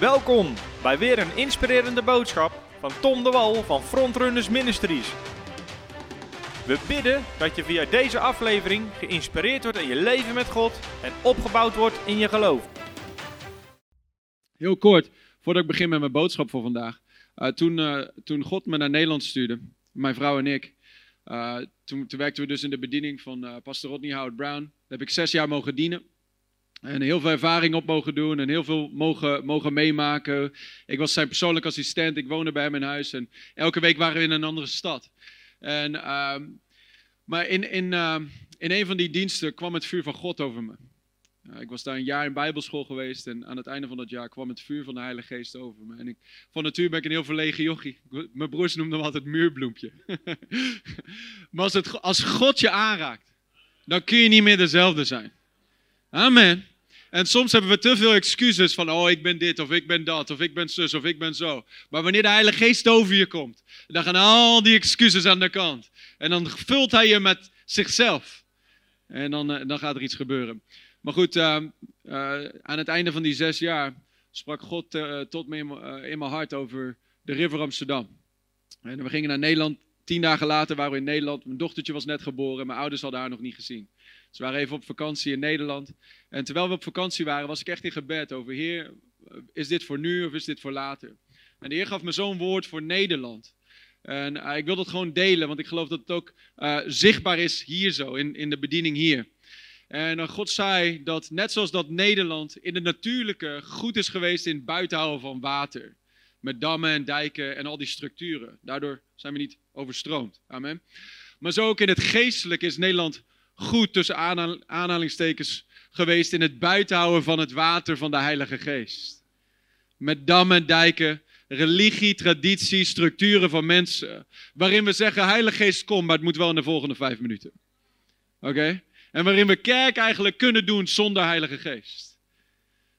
Welkom bij weer een inspirerende boodschap van Tom de Wal van Frontrunners Ministries. We bidden dat je via deze aflevering geïnspireerd wordt in je leven met God en opgebouwd wordt in je geloof. Heel kort, voordat ik begin met mijn boodschap voor vandaag. Uh, toen, uh, toen God me naar Nederland stuurde, mijn vrouw en ik, uh, toen, toen, werkten we dus in de bediening van pastor Rodney Howard Brown. Daar heb ik zes jaar mogen dienen. En heel veel ervaring op mogen doen en heel veel mogen, mogen meemaken. Ik was zijn persoonlijk assistent, ik woonde bij hem in huis en elke week waren we in een andere stad. En, uh, maar in, in, uh, in een van die diensten kwam het vuur van God over me. Uh, ik was daar een jaar in bijbelschool geweest en aan het einde van dat jaar kwam het vuur van de Heilige Geest over me. En ik, van natuur ben ik een heel verlegen jochie. Mijn broers noemden me altijd muurbloempje. maar als, het, als God je aanraakt, dan kun je niet meer dezelfde zijn. Amen. En soms hebben we te veel excuses van, oh, ik ben dit, of ik ben dat, of ik ben zus, of ik ben zo. Maar wanneer de Heilige Geest over je komt, dan gaan al die excuses aan de kant. En dan vult hij je met zichzelf. En dan, uh, dan gaat er iets gebeuren. Maar goed, uh, uh, aan het einde van die zes jaar sprak God tot me in, in mijn hart over de River Amsterdam. En we gingen naar Nederland. Tien dagen later waren we in Nederland. Mijn dochtertje was net geboren. Mijn ouders hadden haar nog niet gezien. Ze waren even op vakantie in Nederland. En terwijl we op vakantie waren, was ik echt in gebed over: Heer, is dit voor nu of is dit voor later? En de Heer gaf me zo'n woord voor Nederland. En uh, ik wil dat gewoon delen, want ik geloof dat het ook uh, zichtbaar is hier zo, in, in de bediening hier. En uh, God zei dat net zoals dat Nederland in het natuurlijke goed is geweest in het buitenhouden van water. Met dammen en dijken en al die structuren. Daardoor zijn we niet overstroomd. Amen. Maar zo ook in het geestelijk is Nederland goed tussen aanhalingstekens geweest in het buitenhouden van het water van de Heilige Geest. Met dammen en dijken, religie, traditie, structuren van mensen. Waarin we zeggen, Heilige Geest, kom, maar het moet wel in de volgende vijf minuten. Oké? En waarin we kerk eigenlijk kunnen doen zonder Heilige Geest.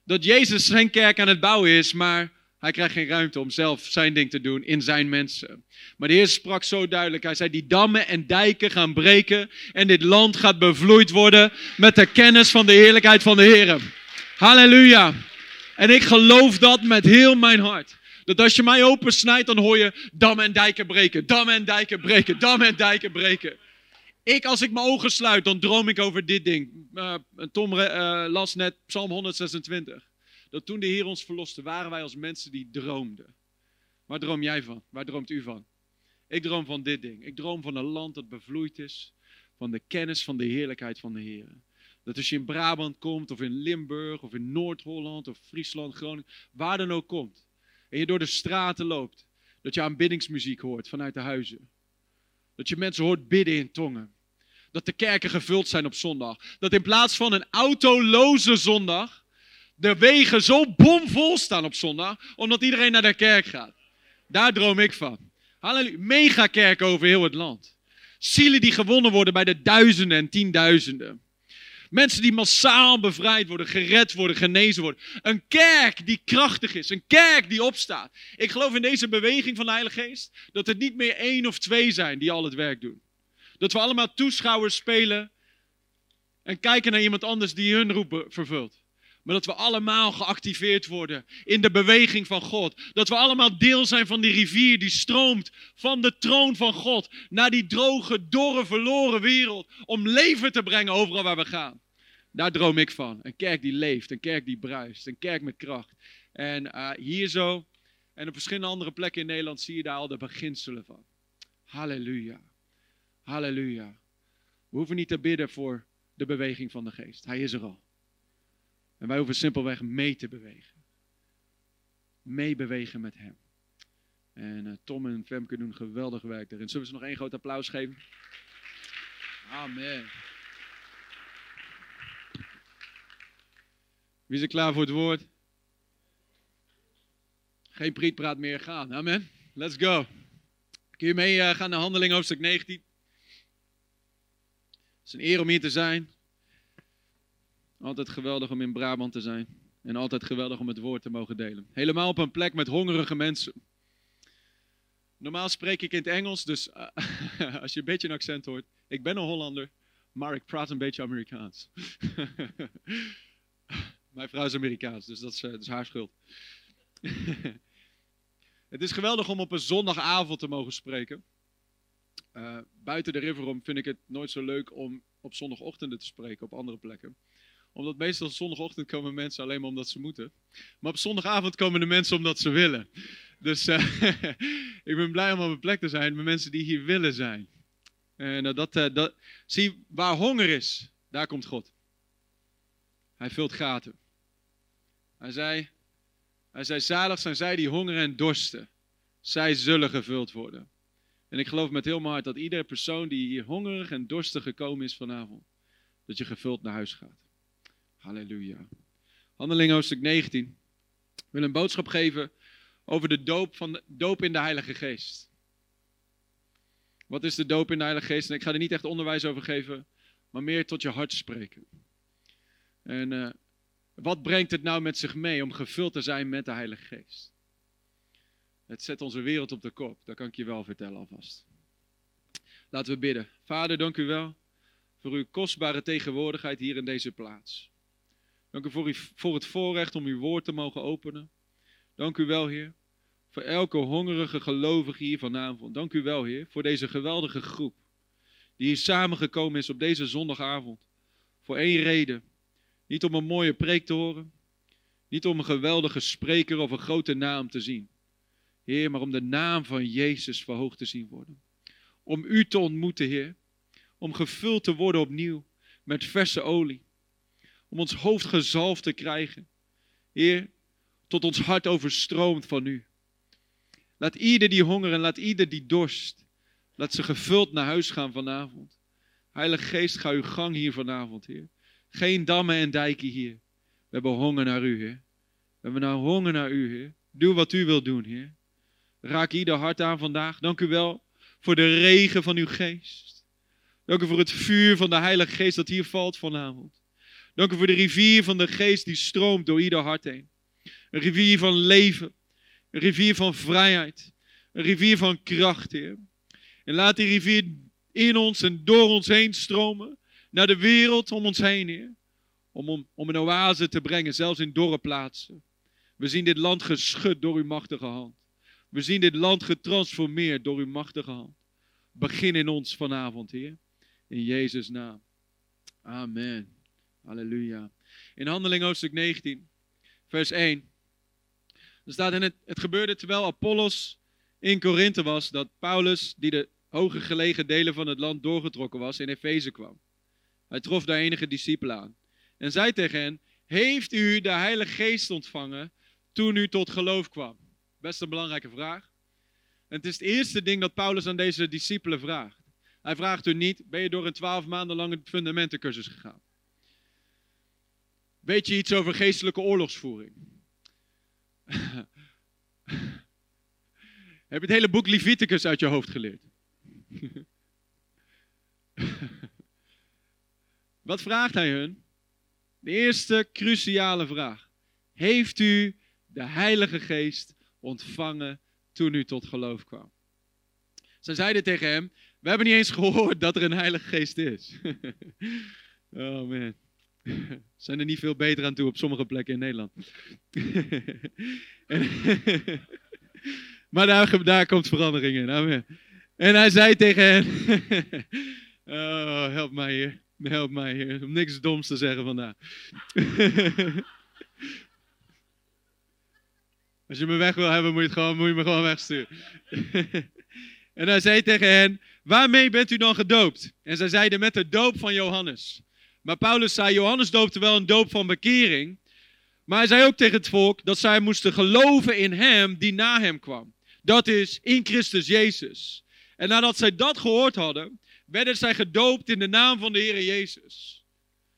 Dat Jezus zijn kerk aan het bouwen is, maar hij krijgt geen ruimte om zelf zijn ding te doen in zijn mensen. Maar de Heer sprak zo duidelijk. Hij zei: Die dammen en dijken gaan breken. En dit land gaat bevloeid worden met de kennis van de heerlijkheid van de Heer. Halleluja. En ik geloof dat met heel mijn hart. Dat als je mij opensnijdt, dan hoor je dammen en dijken breken. Dammen en dijken breken. Dammen en dijken breken. Ik, als ik mijn ogen sluit, dan droom ik over dit ding. Uh, Tom uh, las net Psalm 126 dat toen de Heer ons verloste, waren wij als mensen die droomden. Waar droom jij van? Waar droomt u van? Ik droom van dit ding. Ik droom van een land dat bevloeid is van de kennis van de heerlijkheid van de Heer. Dat als je in Brabant komt, of in Limburg, of in Noord-Holland, of Friesland, Groningen, waar dan ook komt, en je door de straten loopt, dat je aanbiddingsmuziek hoort vanuit de huizen. Dat je mensen hoort bidden in tongen. Dat de kerken gevuld zijn op zondag. Dat in plaats van een autoloze zondag, de wegen zo bomvol staan op zondag, omdat iedereen naar de kerk gaat. Daar droom ik van. Halleluja. Megakerk over heel het land. Zielen die gewonnen worden bij de duizenden en tienduizenden. Mensen die massaal bevrijd worden, gered worden, genezen worden. Een kerk die krachtig is. Een kerk die opstaat. Ik geloof in deze beweging van de Heilige Geest dat het niet meer één of twee zijn die al het werk doen. Dat we allemaal toeschouwers spelen en kijken naar iemand anders die hun roep vervult. Maar dat we allemaal geactiveerd worden in de beweging van God. Dat we allemaal deel zijn van die rivier die stroomt van de troon van God naar die droge, dorre, verloren wereld. Om leven te brengen overal waar we gaan. Daar droom ik van. Een kerk die leeft, een kerk die bruist, een kerk met kracht. En uh, hier zo en op verschillende andere plekken in Nederland zie je daar al de beginselen van. Halleluja. Halleluja. We hoeven niet te bidden voor de beweging van de geest. Hij is er al. En wij hoeven simpelweg mee te bewegen. Meebewegen met hem. En uh, Tom en Femke doen geweldig werk daarin. Zullen we ze nog één groot applaus geven? Amen. Wie is er klaar voor het woord? Geen prietpraat meer gaan. Amen. Let's go. Kun je mee uh, gaan naar handeling hoofdstuk 19? Het is een eer om hier te zijn. Altijd geweldig om in Brabant te zijn. En altijd geweldig om het woord te mogen delen. Helemaal op een plek met hongerige mensen. Normaal spreek ik in het Engels, dus uh, als je een beetje een accent hoort. Ik ben een Hollander, maar ik praat een beetje Amerikaans. Mijn vrouw is Amerikaans, dus dat is, is haar schuld. het is geweldig om op een zondagavond te mogen spreken. Uh, buiten de Riverom vind ik het nooit zo leuk om op zondagochtenden te spreken op andere plekken. Omdat meestal zondagochtend komen mensen alleen maar omdat ze moeten. Maar op zondagavond komen de mensen omdat ze willen. Dus uh, ik ben blij om op een plek te zijn met mensen die hier willen zijn. En uh, dat, dat, zie, waar honger is, daar komt God. Hij vult gaten. Hij zei, hij zei, zalig zijn zij die hongeren en dorsten. Zij zullen gevuld worden. En ik geloof met heel mijn hart dat iedere persoon die hier hongerig en dorstig gekomen is vanavond, dat je gevuld naar huis gaat. Halleluja. Handeling hoofdstuk 19. Ik wil een boodschap geven over de doop, van de, doop in de Heilige Geest. Wat is de doop in de Heilige Geest? En ik ga er niet echt onderwijs over geven, maar meer tot je hart spreken. En uh, wat brengt het nou met zich mee om gevuld te zijn met de Heilige Geest? Het zet onze wereld op de kop, dat kan ik je wel vertellen alvast. Laten we bidden. Vader, dank u wel voor uw kostbare tegenwoordigheid hier in deze plaats. Dank u voor, u voor het voorrecht om uw woord te mogen openen. Dank u wel, Heer, voor elke hongerige gelovige hier vanavond. Dank u wel, Heer, voor deze geweldige groep die hier samengekomen is op deze zondagavond. Voor één reden. Niet om een mooie preek te horen, niet om een geweldige spreker of een grote naam te zien. Heer, maar om de naam van Jezus verhoogd te zien worden. Om u te ontmoeten, Heer. Om gevuld te worden opnieuw met verse olie. Om ons hoofd gezalfd te krijgen. Heer, tot ons hart overstroomt van u. Laat ieder die honger en laat ieder die dorst, laat ze gevuld naar huis gaan vanavond. Heilige Geest, ga uw gang hier vanavond, Heer. Geen dammen en dijken hier. We hebben honger naar u, Heer. We hebben nou honger naar u, Heer. Doe wat u wilt doen, Heer. Raak ieder hart aan vandaag. Dank u wel voor de regen van uw geest. Dank u voor het vuur van de Heilige Geest dat hier valt vanavond. Dank u voor de rivier van de geest die stroomt door ieder hart heen. Een rivier van leven. Een rivier van vrijheid. Een rivier van kracht, Heer. En laat die rivier in ons en door ons heen stromen. Naar de wereld om ons heen, Heer. Om, om, om een oase te brengen, zelfs in dorre plaatsen. We zien dit land geschud door uw machtige hand. We zien dit land getransformeerd door uw machtige hand. Begin in ons vanavond, Heer. In Jezus' naam. Amen. Halleluja. In Handeling hoofdstuk 19, vers 1. Er staat in het, het gebeurde terwijl Apollos in Korinthe was, dat Paulus, die de hoger gelegen delen van het land doorgetrokken was, in Efeze kwam. Hij trof daar enige discipelen aan. En zei tegen hen, heeft u de Heilige Geest ontvangen toen u tot geloof kwam? Best een belangrijke vraag. En het is het eerste ding dat Paulus aan deze discipelen vraagt. Hij vraagt u niet, ben je door een twaalf maanden lange fundamentencursus gegaan? Weet je iets over geestelijke oorlogsvoering? Heb je het hele boek Leviticus uit je hoofd geleerd? Wat vraagt hij hun? De eerste cruciale vraag. Heeft u de Heilige Geest ontvangen toen u tot geloof kwam. Ze zeiden tegen hem, we hebben niet eens gehoord dat er een Heilige Geest is. oh man. Zijn er niet veel beter aan toe op sommige plekken in Nederland. maar daar, komt verandering in. En hij zei tegen hen, oh, help mij hier. Help mij hier. Om niks doms te zeggen vandaag. Als je me weg wil hebben, moet je, gewoon, moet je me gewoon wegsturen. en hij zei tegen hen, waarmee bent u dan gedoopt? En zij zeiden, met de doop van Johannes. Maar Paulus zei, Johannes doopte wel een doop van bekering. Maar hij zei ook tegen het volk dat zij moesten geloven in hem die na hem kwam. Dat is in Christus Jezus. En nadat zij dat gehoord hadden, werden zij gedoopt in de naam van de Heer Jezus.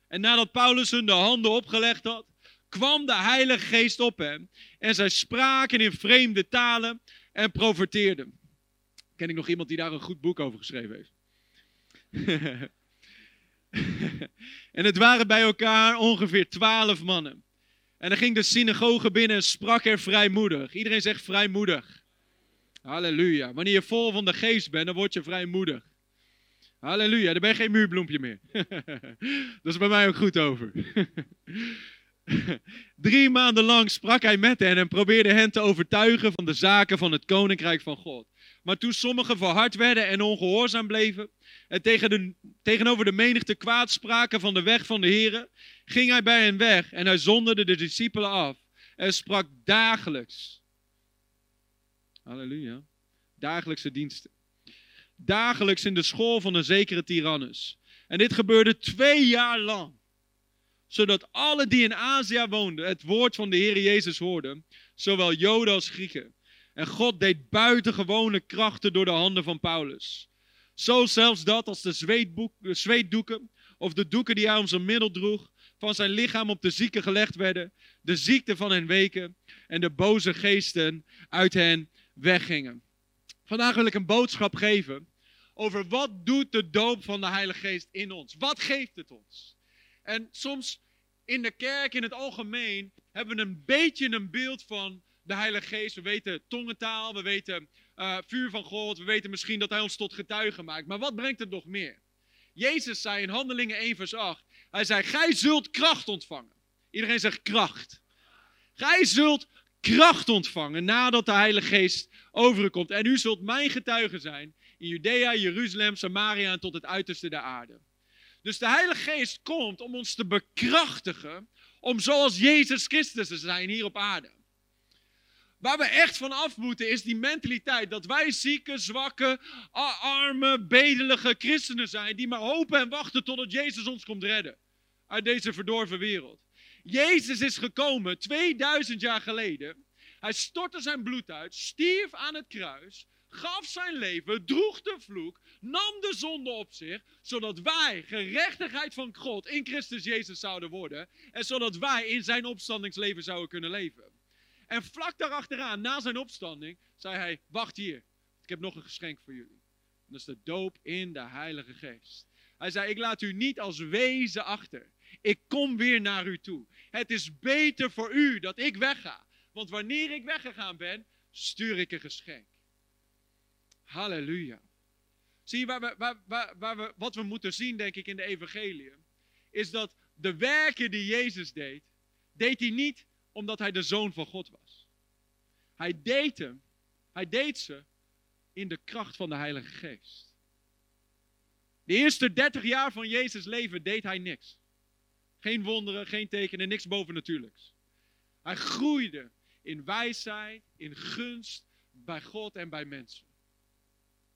En nadat Paulus hun de handen opgelegd had, kwam de Heilige Geest op hem. En zij spraken in vreemde talen en profeteerden. Ken ik nog iemand die daar een goed boek over geschreven heeft? en het waren bij elkaar ongeveer twaalf mannen. En dan ging de synagoge binnen en sprak er vrijmoedig. Iedereen zegt vrijmoedig. Halleluja. Wanneer je vol van de geest bent, dan word je vrijmoedig. Halleluja, dan ben je geen muurbloempje meer. dat is bij mij ook goed over. Drie maanden lang sprak hij met hen en probeerde hen te overtuigen van de zaken van het koninkrijk van God. Maar toen sommigen verhard werden en ongehoorzaam bleven en tegen de, tegenover de menigte kwaad spraken van de weg van de Here, ging hij bij hen weg en hij zonderde de discipelen af en sprak dagelijks. Halleluja. Dagelijkse diensten. Dagelijks in de school van een zekere Tyrannus. En dit gebeurde twee jaar lang. Zodat alle die in Azië woonden het woord van de Heer Jezus hoorden. Zowel Joden als Grieken. En God deed buitengewone krachten door de handen van Paulus. Zo zelfs dat als de zweetdoeken of de doeken die hij om zijn middel droeg van zijn lichaam op de zieken gelegd werden, de ziekte van hen weken en de boze geesten uit hen weggingen. Vandaag wil ik een boodschap geven over wat doet de doop van de Heilige Geest in ons? Wat geeft het ons? En soms in de kerk in het algemeen hebben we een beetje een beeld van de Heilige Geest. We weten tongentaal, we weten uh, vuur van God, we weten misschien dat Hij ons tot getuigen maakt. Maar wat brengt het nog meer? Jezus zei in Handelingen 1 vers 8, Hij zei, gij zult kracht ontvangen. Iedereen zegt kracht. Gij zult kracht ontvangen nadat de Heilige Geest over u komt. En u zult mijn getuige zijn in Judea, Jeruzalem, Samaria en tot het uiterste der aarde. Dus de Heilige Geest komt om ons te bekrachtigen om zoals Jezus Christus te zijn hier op aarde. Waar we echt van af moeten is die mentaliteit dat wij zieke, zwakke, arme, bedelige christenen zijn die maar hopen en wachten totdat Jezus ons komt redden uit deze verdorven wereld. Jezus is gekomen 2000 jaar geleden. Hij stortte zijn bloed uit, stierf aan het kruis, gaf zijn leven, droeg de vloek, nam de zonde op zich, zodat wij gerechtigheid van God in Christus Jezus zouden worden en zodat wij in zijn opstandingsleven zouden kunnen leven. En vlak daarachteraan, na zijn opstanding, zei hij, wacht hier, ik heb nog een geschenk voor jullie. dat is de doop in de Heilige Geest. Hij zei, ik laat u niet als wezen achter. Ik kom weer naar u toe. Het is beter voor u dat ik wegga. Want wanneer ik weggegaan ben, stuur ik een geschenk. Halleluja. Zie je, waar we, wat we moeten zien, denk ik, in de evangelie, is dat de werken die Jezus deed, deed hij niet omdat hij de zoon van God was. Hij deed hem, hij deed ze in de kracht van de Heilige Geest. De eerste 30 jaar van Jezus' leven deed hij niks. Geen wonderen, geen tekenen, niks bovennatuurlijks. Hij groeide in wijsheid, in gunst bij God en bij mensen.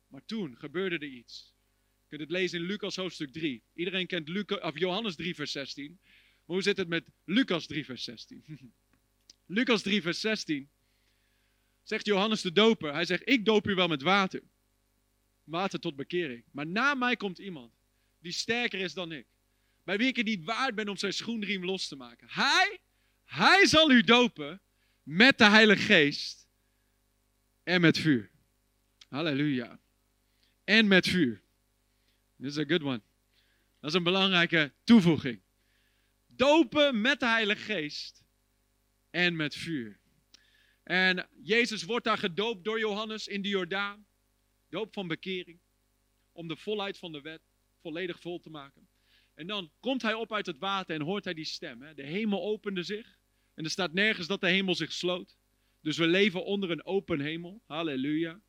Maar toen gebeurde er iets. Je kunt het lezen in Lucas hoofdstuk 3. Iedereen kent Lucas, of Johannes 3 vers 16. Maar hoe zit het met Lucas 3 vers 16? Lucas 3 vers 16 zegt Johannes de doper. Hij zegt, ik doop u wel met water. Water tot bekering. Maar na mij komt iemand die sterker is dan ik. Bij wie ik het niet waard ben om zijn schoenriem los te maken. Hij, hij zal u dopen met de Heilige Geest en met vuur. Halleluja. En met vuur. This is a good one. Dat is een belangrijke toevoeging. Dopen met de Heilige Geest en met vuur. En Jezus wordt daar gedoopt door Johannes in de Jordaan. Doop van bekering. Om de volheid van de wet volledig vol te maken. En dan komt hij op uit het water en hoort hij die stem. Hè? De hemel opende zich. En er staat nergens dat de hemel zich sloot. Dus we leven onder een open hemel. Halleluja.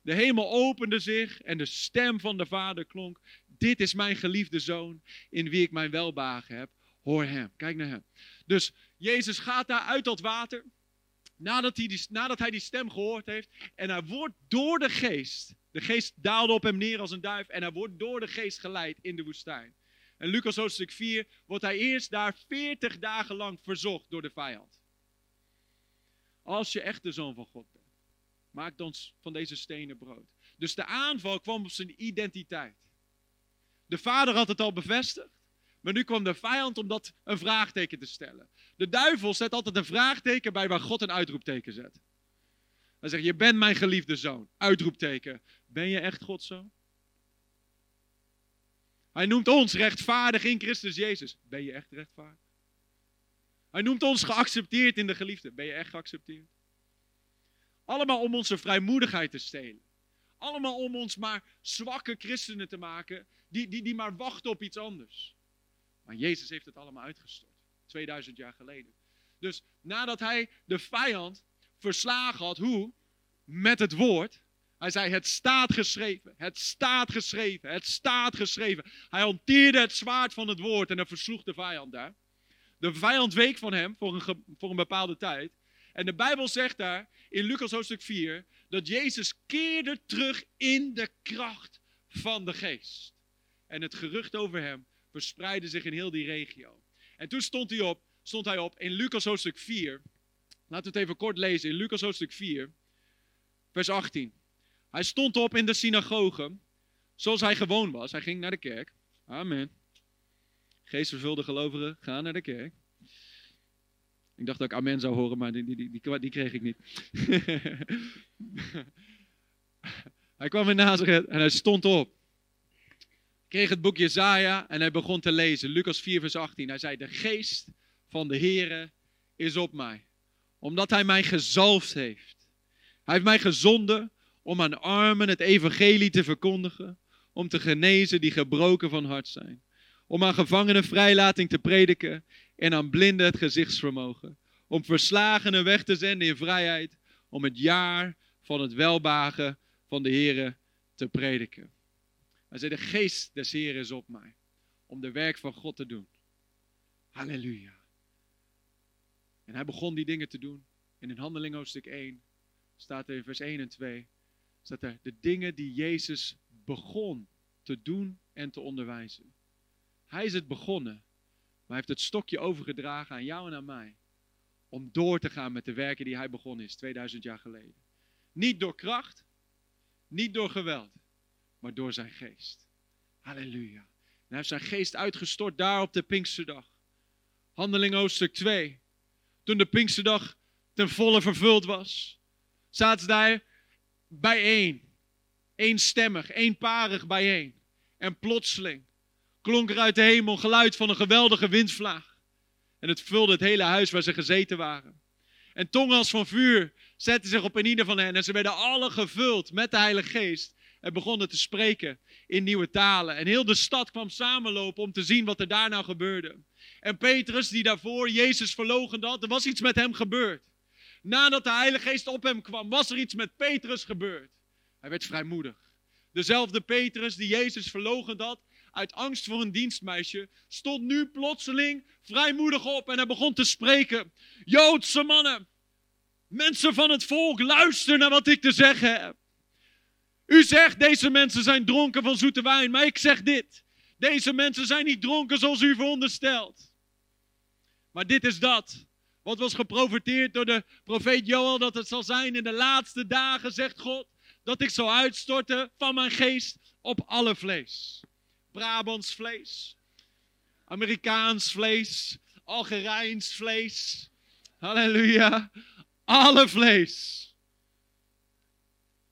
De hemel opende zich en de stem van de Vader klonk. Dit is mijn geliefde zoon in wie ik mijn welbagen heb. Hoor hem. Kijk naar hem. Dus Jezus gaat daar uit dat water. Nadat hij, die, nadat hij die stem gehoord heeft. En hij wordt door de geest. De geest daalde op hem neer als een duif. En hij wordt door de geest geleid in de woestijn. En Lucas hoofdstuk 4 wordt hij eerst daar 40 dagen lang verzocht door de vijand. Als je echt de zoon van God bent, maak dan van deze stenen brood. Dus de aanval kwam op zijn identiteit. De vader had het al bevestigd, maar nu kwam de vijand om dat een vraagteken te stellen. De duivel zet altijd een vraagteken bij waar God een uitroepteken zet. Hij zegt, je bent mijn geliefde zoon. Uitroepteken. Ben je echt Gods zoon? Hij noemt ons rechtvaardig in Christus Jezus. Ben je echt rechtvaardig? Hij noemt ons geaccepteerd in de geliefde. Ben je echt geaccepteerd? Allemaal om onze vrijmoedigheid te stelen. Allemaal om ons maar zwakke christenen te maken, die, die, die maar wachten op iets anders. Maar Jezus heeft het allemaal uitgestort. 2000 jaar geleden. Dus nadat hij de vijand verslagen had, hoe? Met het woord. Hij zei: Het staat geschreven, het staat geschreven, het staat geschreven. Hij hanteerde het zwaard van het woord en hij versloeg de vijand daar. De vijand week van hem voor een, voor een bepaalde tijd. En de Bijbel zegt daar in Lucas hoofdstuk 4 dat Jezus keerde terug in de kracht van de geest. En het gerucht over hem verspreidde zich in heel die regio. En toen stond hij op, stond hij op in Lucas hoofdstuk 4. Laten we het even kort lezen in Lucas hoofdstuk 4, vers 18. Hij stond op in de synagoge, zoals hij gewoon was. Hij ging naar de kerk. Amen. Geestvervulde gelovigen gaan naar de kerk. Ik dacht dat ik amen zou horen, maar die, die, die, die kreeg ik niet. hij kwam in Nazareth en hij stond op. Kreeg het boek Jezaja en hij begon te lezen. Lucas 4 vers 18. Hij zei, de geest van de Heere is op mij. Omdat hij mij gezalfd heeft. Hij heeft mij gezonden om aan armen het evangelie te verkondigen. Om te genezen die gebroken van hart zijn. Om aan gevangenen vrijlating te prediken en aan blinden het gezichtsvermogen. Om verslagenen weg te zenden in vrijheid. Om het jaar van het welbagen van de Here te prediken. Hij zei, de geest des Heeren is op mij. Om de werk van God te doen. Halleluja. En hij begon die dingen te doen. En in Handeling hoofdstuk 1 staat er in vers 1 en 2. Staat er de dingen die Jezus begon te doen en te onderwijzen. Hij is het begonnen. Maar hij heeft het stokje overgedragen aan jou en aan mij. Om door te gaan met de werken die hij begonnen is 2000 jaar geleden. Niet door kracht, niet door geweld, maar door zijn geest. Halleluja. En hij heeft zijn geest uitgestort daar op de Pinksterdag. Handeling hoofdstuk 2. Toen de Pinksterdag ten volle vervuld was, zaten daar bijeen. Eenstemmig, eenparig bijeen. En plotseling klonk er uit de hemel geluid van een geweldige windvlaag. En het vulde het hele huis waar ze gezeten waren. En tongen als van vuur zetten zich op een ieder van hen. En ze werden alle gevuld met de Heilige Geest. En begonnen te spreken in nieuwe talen. En heel de stad kwam samenlopen om te zien wat er daar nou gebeurde. En Petrus, die daarvoor Jezus verlogen had, er was iets met hem gebeurd. Nadat de Heilige Geest op hem kwam, was er iets met Petrus gebeurd. Hij werd vrijmoedig. Dezelfde Petrus die Jezus verlogen had, uit angst voor een dienstmeisje, stond nu plotseling vrijmoedig op en hij begon te spreken. Joodse mannen, mensen van het volk, luister naar wat ik te zeggen heb. U zegt, deze mensen zijn dronken van zoete wijn, maar ik zeg dit. Deze mensen zijn niet dronken zoals u veronderstelt. Maar dit is dat. Wat was geprofeteerd door de profeet Joel dat het zal zijn in de laatste dagen, zegt God, dat ik zal uitstorten van mijn geest op alle vlees. Brabants vlees, Amerikaans vlees, Algerijns vlees. Halleluja. Alle vlees.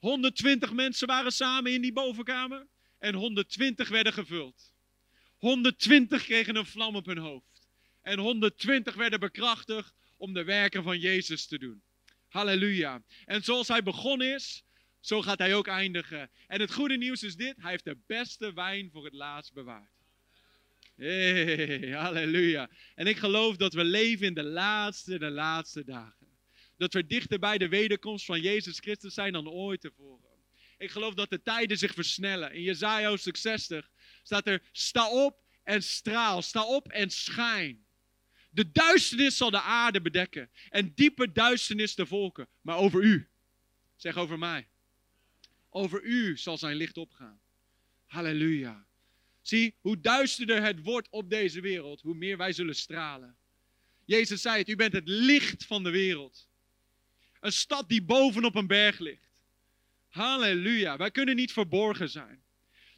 120 mensen waren samen in die bovenkamer en 120 werden gevuld. 120 kregen een vlam op hun hoofd. En 120 werden bekrachtigd om de werken van Jezus te doen. Halleluja. En zoals hij begonnen is, zo gaat hij ook eindigen. En het goede nieuws is dit: hij heeft de beste wijn voor het laatst bewaard. Hey, halleluja. En ik geloof dat we leven in de laatste, de laatste dagen. Dat we dichter bij de wederkomst van Jezus Christus zijn dan ooit tevoren. Ik geloof dat de tijden zich versnellen. In Jezaja hoofdstuk 60 staat er: sta op en straal, sta op en schijn. De duisternis zal de aarde bedekken en diepe duisternis de volken. Maar over u, zeg over mij, over u zal zijn licht opgaan. Halleluja. Zie, hoe duisterder het wordt op deze wereld, hoe meer wij zullen stralen. Jezus zei het, u bent het licht van de wereld. Een stad die bovenop een berg ligt. Halleluja, wij kunnen niet verborgen zijn.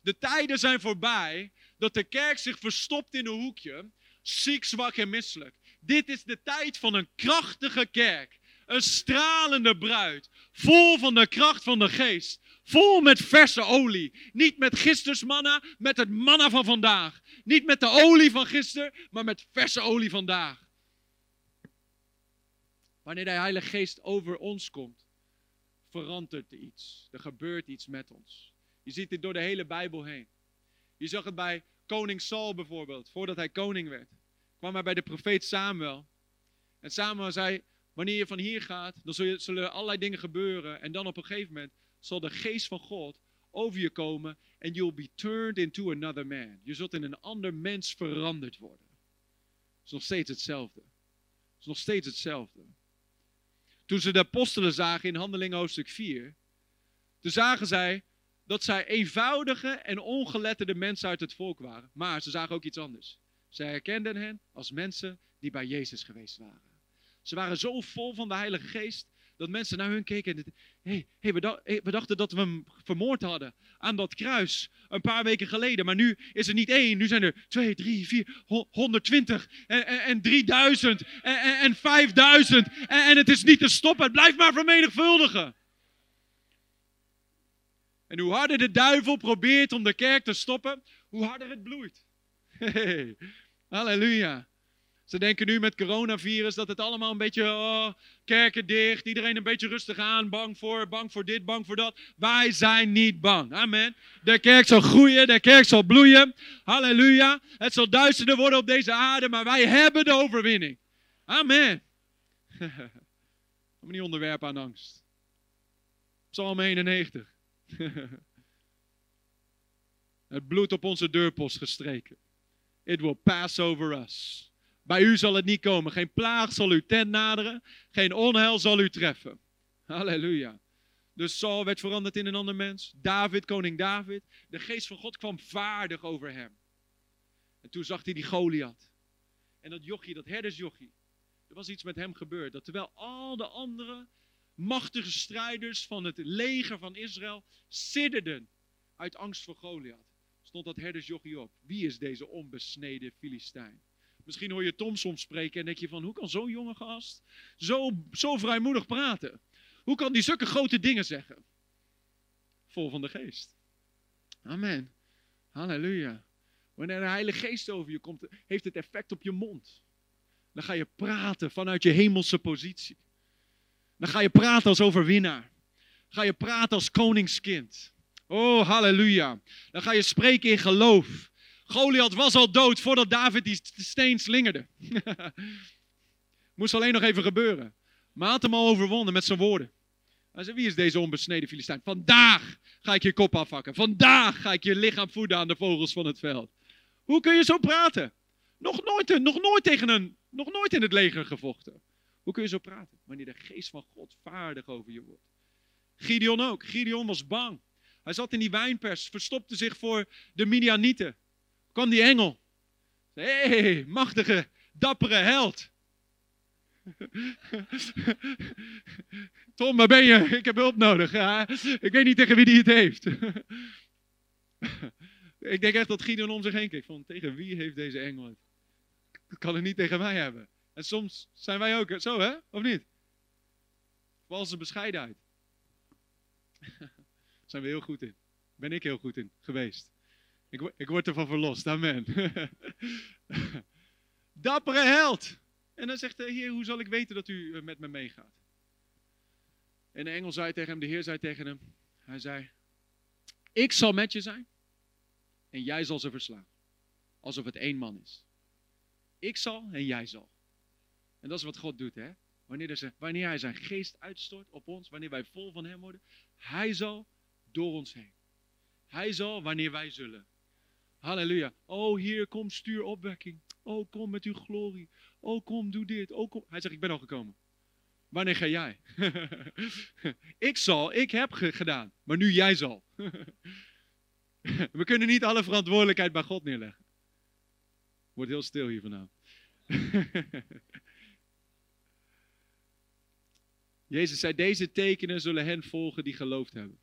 De tijden zijn voorbij dat de kerk zich verstopt in een hoekje, ziek, zwak en misselijk. Dit is de tijd van een krachtige kerk. Een stralende bruid, vol van de kracht van de geest. Vol met verse olie. Niet met gisters manna, met het manna van vandaag. Niet met de olie van gisteren, maar met verse olie vandaag. Wanneer de Heilige Geest over ons komt, verandert er iets. Er gebeurt iets met ons. Je ziet dit door de hele Bijbel heen. Je zag het bij koning Saul bijvoorbeeld, voordat hij koning werd kwam hij bij de profeet Samuel. En Samuel zei, wanneer je van hier gaat, dan zullen, allerlei dingen gebeuren. En dan op een gegeven moment zal de geest van God over je komen en you'll be turned into another man. Je zult in een ander mens veranderd worden. Het is nog steeds hetzelfde. Het is nog steeds hetzelfde. Toen ze de apostelen zagen in Handelingen hoofdstuk 4, toen zagen zij dat zij eenvoudige en ongeletterde mensen uit het volk waren. Maar ze zagen ook iets anders. Zij herkenden hen als mensen die bij Jezus geweest waren. Ze waren zo vol van de Heilige Geest dat mensen naar hun keken en hey, hey, we, dachten dat we hem vermoord hadden aan dat kruis een paar weken geleden. Maar nu is er niet één, nu zijn er twee, drie, vier, honderdtwintig en, en, en drieduizend en, en, en vijfduizend. En, en het is niet te stoppen, het blijft maar vermenigvuldigen. En hoe harder de duivel probeert om de kerk te stoppen, hoe harder het bloeit. Halleluja. Ze denken nu met coronavirus dat het allemaal een beetje oh, kerken dicht, iedereen een beetje rustig aan, bang voor, bang voor dit, bang voor dat. Wij zijn niet bang. Amen. De kerk zal groeien, de kerk zal bloeien. Halleluja. Het zal duisterder worden op deze aarde, maar wij hebben de overwinning. Amen. Kom niet onderwerpen aan angst. Psalm 91. het bloed op onze deurpost gestreken. It will pass over us. Bij u zal het niet komen. Geen plaag zal uw tent naderen. Geen onheil zal u treffen. Halleluja. Dus Saul werd veranderd in een ander mens. David, koning David. De geest van God kwam vaardig over hem. En toen zag hij die Goliath. En dat jochie, dat herdersjochie. Er was iets met hem gebeurd. Dat terwijl al de andere machtige strijders van het leger van Israël sidderden uit angst voor Goliath. Stond dat herdersjochie op. Wie is deze onbesneden Filistijn? Misschien hoor je Tom soms spreken en denk je van, hoe kan zo'n jonge gast zo, zo vrijmoedig praten? Hoe kan die zulke grote dingen zeggen? Vol van de geest. Amen. Halleluja. Wanneer de Heilige Geest over je komt, heeft het effect op je mond. Dan ga je praten vanuit je hemelse positie. Dan ga je praten als overwinnaar. Ga je praten als koningskind. Oh, halleluja. Dan ga je spreken in geloof. Goliath was al dood voordat David die steen slingerde. Moest alleen nog even gebeuren. Maar had hem al overwonnen met zijn woorden. Hij zei, wie is deze onbesneden Filistijn? Vandaag ga ik je kop afhakken. Vandaag ga ik je lichaam voeden aan de vogels van het veld. Hoe kun je zo praten? Nog nooit, nog nooit tegen een, nog nooit in het leger gevochten. Hoe kun je zo praten? Wanneer de geest van God vaardig over je wordt. Gideon ook. Gideon was bang. Hij zat in die wijnpers, verstopte zich voor de Midianieten kwam die engel. Hé, hey, machtige, dappere held. Tom, waar ben je? Ik heb hulp nodig. Ja, ik weet niet tegen wie die het heeft. ik denk echt dat Gideon om zich heen keek. Van, tegen wie heeft deze engel het? Dat kan het niet tegen mij hebben. En soms zijn wij ook zo, hè? Of niet? Valse bescheidenheid. zijn we heel goed in. Ben ik heel goed in geweest. Ik, word ervan verlost. Amen. Dappere held. En dan zegt de Heer, hoe zal ik weten dat u eh, met me meegaat? En de engel zei tegen hem, de Heer zei tegen hem, hij zei, ik zal met je zijn en jij zal ze verslaan. Alsof het één man is. Ik zal en jij zal. En dat is wat God doet, hè? Wanneer, er, wanneer Hij zijn geest uitstort op ons, wanneer wij vol van Hem worden, Hij zal door ons heen. Hij zal wanneer wij zullen. Halleluja. Oh, hier, kom, stuur opwekking. Oh, kom met uw glorie. Oh, kom, doe dit. Oh, kom. Hij zegt, ik ben al gekomen. Wanneer ga jij? ik zal, ik heb gedaan. Maar nu jij zal. We kunnen niet alle verantwoordelijkheid bij God neerleggen. Wordt heel stil hier vandaan. Jezus zei, deze tekenen zullen hen volgen die geloofd hebben.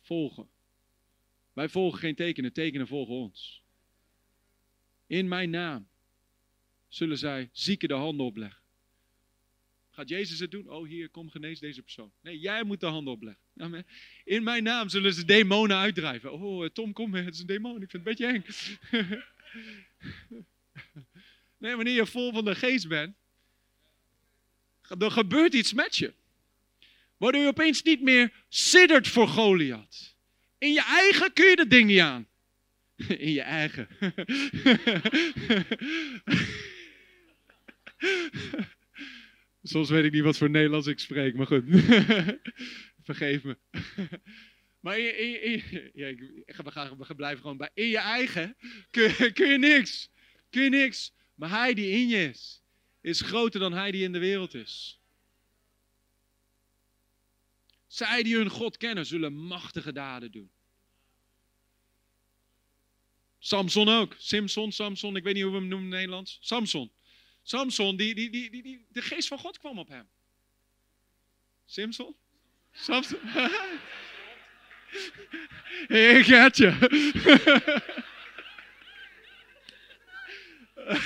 Volgen. Wij volgen geen tekenen, tekenen volgen ons. In mijn naam zullen zij zieken de handen opleggen. Gaat Jezus het doen? Oh, hier, kom genees deze persoon. Nee, jij moet de handen opleggen. Amen. In mijn naam zullen ze demonen uitdrijven. Oh, Tom, kom, het is een demon. Ik vind het een beetje eng. nee, wanneer je vol van de geest bent, dan gebeurt iets met je. Waardoor je opeens niet meer siddert voor Goliath. In je eigen kun je dat ding niet aan. In je eigen. Soms weet ik niet wat voor Nederlands ik spreek, maar goed. Vergeef me. Maar in, in, in, we, gaan, we blijven gewoon bij. In je eigen kun, kun je niks. Kun je niks. Maar hij die in je is, is groter dan hij die in de wereld is. Zij die hun God kennen, zullen machtige daden doen. Samson ook. Simson, Samson, ik weet niet hoe we hem noemen in het Nederlands. Samson. Samson, die, die, die, die, de geest van God kwam op hem. Simson? Samson? Ik had je.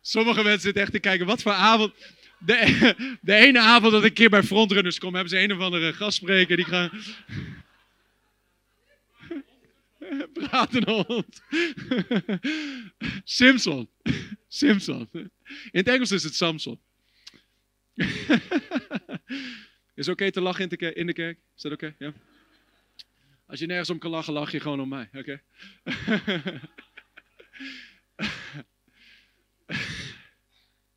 Sommige mensen zitten echt te kijken, wat voor avond. De, de ene avond dat ik keer bij Frontrunners kom, hebben ze een of andere gastspreker die gaan. Praten hond. Simpson. Simpson. In het Engels is het Samson. Is oké te lachen in de, in de kerk? Is dat oké? Ja? Als je nergens om kan lachen, lach je gewoon om mij. Oké?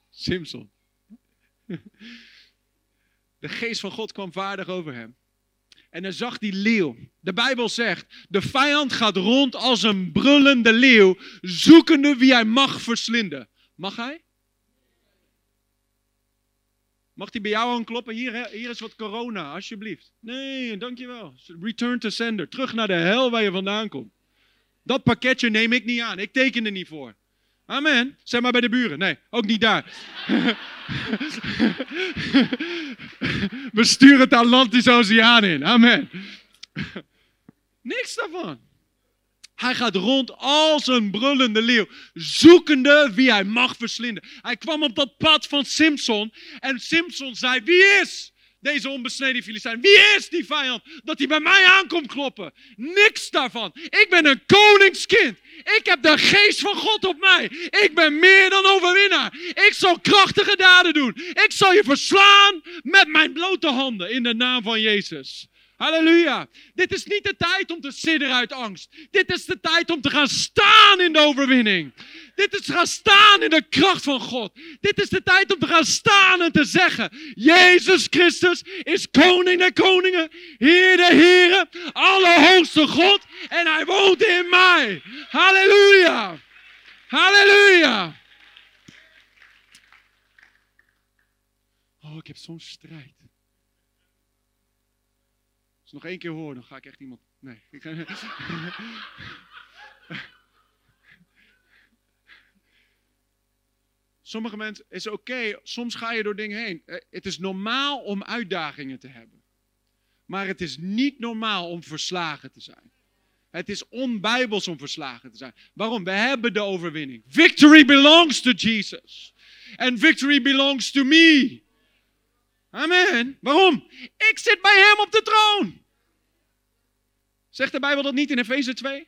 Simpson. De geest van God kwam vaardig over hem. En hij zag die leeuw. De Bijbel zegt: de vijand gaat rond als een brullende leeuw, zoekende wie hij mag verslinden. Mag hij? Mag hij bij jou aankloppen? Hier, hier is wat corona, alsjeblieft. Nee, dankjewel. Return to sender. Terug naar de hel waar je vandaan komt. Dat pakketje neem ik niet aan. Ik teken er niet voor. Amen. Zeg maar bij de buren. Nee, ook niet daar. We sturen het Atlantische Oceaan in. Amen. Niks daarvan. Hij gaat rond als een brullende leeuw, zoekende wie hij mag verslinden. Hij kwam op dat pad van Simpson en Simpson zei, wie is deze onbesneden Filistijn? Wie is die vijand dat hij bij mij aankomt kloppen? Niks daarvan. Ik ben een koningskind. Ik heb de geest van God op mij. Ik ben meer dan overwinnaar. Ik zal krachtige daden doen. Ik zal je verslaan met mijn blote handen in de naam van Jezus. Halleluja. Dit is niet de tijd om te sidderen uit angst. Dit is de tijd om te gaan staan in de overwinning. Dit is gaan staan in de kracht van God. Dit is de tijd om te gaan staan en te zeggen: Jezus Christus is koning der koningen, Heer der heren, allerhoogste God en hij woont in mij. Halleluja. Halleluja. Oh, ik heb zo'n strijd nog één keer hoor, dan ga ik echt iemand. Nee. Sommige mensen is oké, soms ga je door dingen heen. Eh, het is normaal om uitdagingen te hebben. Maar het is niet normaal om verslagen te zijn. Het is onbijbels om verslagen te zijn. Waarom? We hebben de overwinning. Victory belongs to Jesus. And victory belongs to me. Amen. Waarom? Ik zit bij hem op de troon. Zegt de Bijbel dat niet in Efeze 2?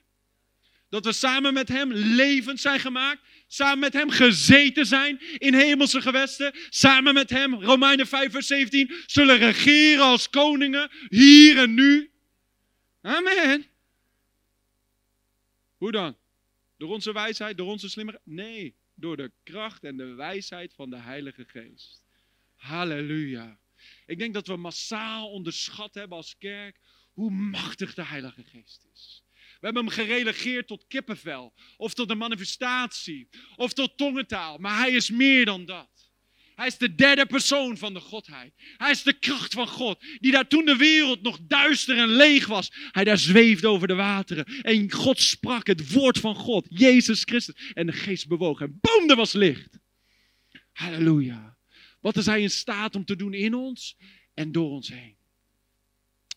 Dat we samen met Hem levend zijn gemaakt. Samen met Hem gezeten zijn in hemelse gewesten. Samen met Hem, Romeinen 5 vers 17, zullen regeren als koningen hier en nu. Amen. Hoe dan? Door onze wijsheid, door onze slimmerheid? Nee, door de kracht en de wijsheid van de Heilige Geest. Halleluja. Ik denk dat we massaal onderschat hebben als kerk hoe machtig de Heilige Geest is. We hebben hem gerelegeerd tot kippenvel, of tot een manifestatie, of tot tongentaal. Maar hij is meer dan dat. Hij is de derde persoon van de Godheid. Hij is de kracht van God, die daar toen de wereld nog duister en leeg was, hij daar zweefde over de wateren. En God sprak het woord van God, Jezus Christus. En de geest bewoog en boom, er was licht. Halleluja. Wat is hij in staat om te doen in ons en door ons heen?